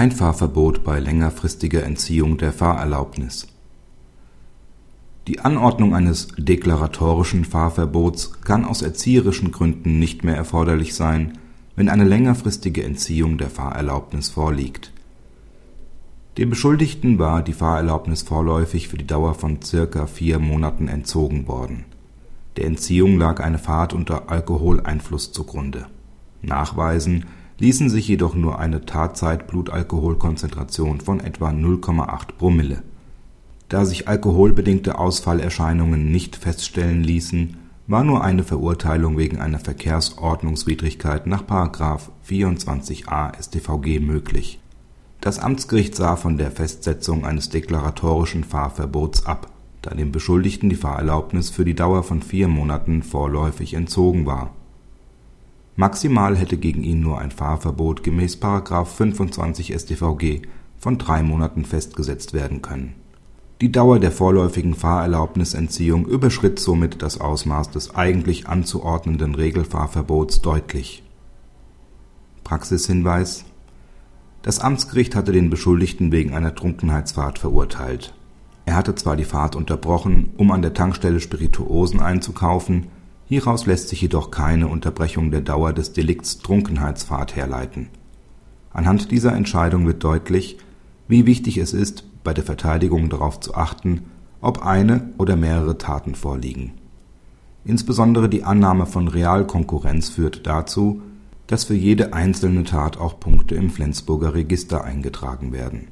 Kein Fahrverbot bei längerfristiger Entziehung der Fahrerlaubnis. Die Anordnung eines deklaratorischen Fahrverbots kann aus erzieherischen Gründen nicht mehr erforderlich sein, wenn eine längerfristige Entziehung der Fahrerlaubnis vorliegt. Dem Beschuldigten war die Fahrerlaubnis vorläufig für die Dauer von circa vier Monaten entzogen worden. Der Entziehung lag eine Fahrt unter Alkoholeinfluss zugrunde. Nachweisen ließen sich jedoch nur eine Tatzeit-Blutalkoholkonzentration von etwa 0,8 Promille. Da sich alkoholbedingte Ausfallerscheinungen nicht feststellen ließen, war nur eine Verurteilung wegen einer Verkehrsordnungswidrigkeit nach § 24a StVG möglich. Das Amtsgericht sah von der Festsetzung eines deklaratorischen Fahrverbots ab, da dem Beschuldigten die Fahrerlaubnis für die Dauer von vier Monaten vorläufig entzogen war Maximal hätte gegen ihn nur ein Fahrverbot gemäß § 25 StVG von drei Monaten festgesetzt werden können. Die Dauer der vorläufigen Fahrerlaubnisentziehung überschritt somit das Ausmaß des eigentlich anzuordnenden Regelfahrverbots deutlich. Praxishinweis Das Amtsgericht hatte den Beschuldigten wegen einer Trunkenheitsfahrt verurteilt. Er hatte zwar die Fahrt unterbrochen, um an der Tankstelle Spirituosen einzukaufen Hieraus lässt sich jedoch keine Unterbrechung der Dauer des Delikts Trunkenheitsfahrt herleiten. Anhand dieser Entscheidung wird deutlich, wie wichtig es ist, bei der Verteidigung darauf zu achten, ob eine oder mehrere Taten vorliegen. Insbesondere die Annahme von Realkonkurrenz führt dazu, dass für jede einzelne Tat auch Punkte im Flensburger Register eingetragen werden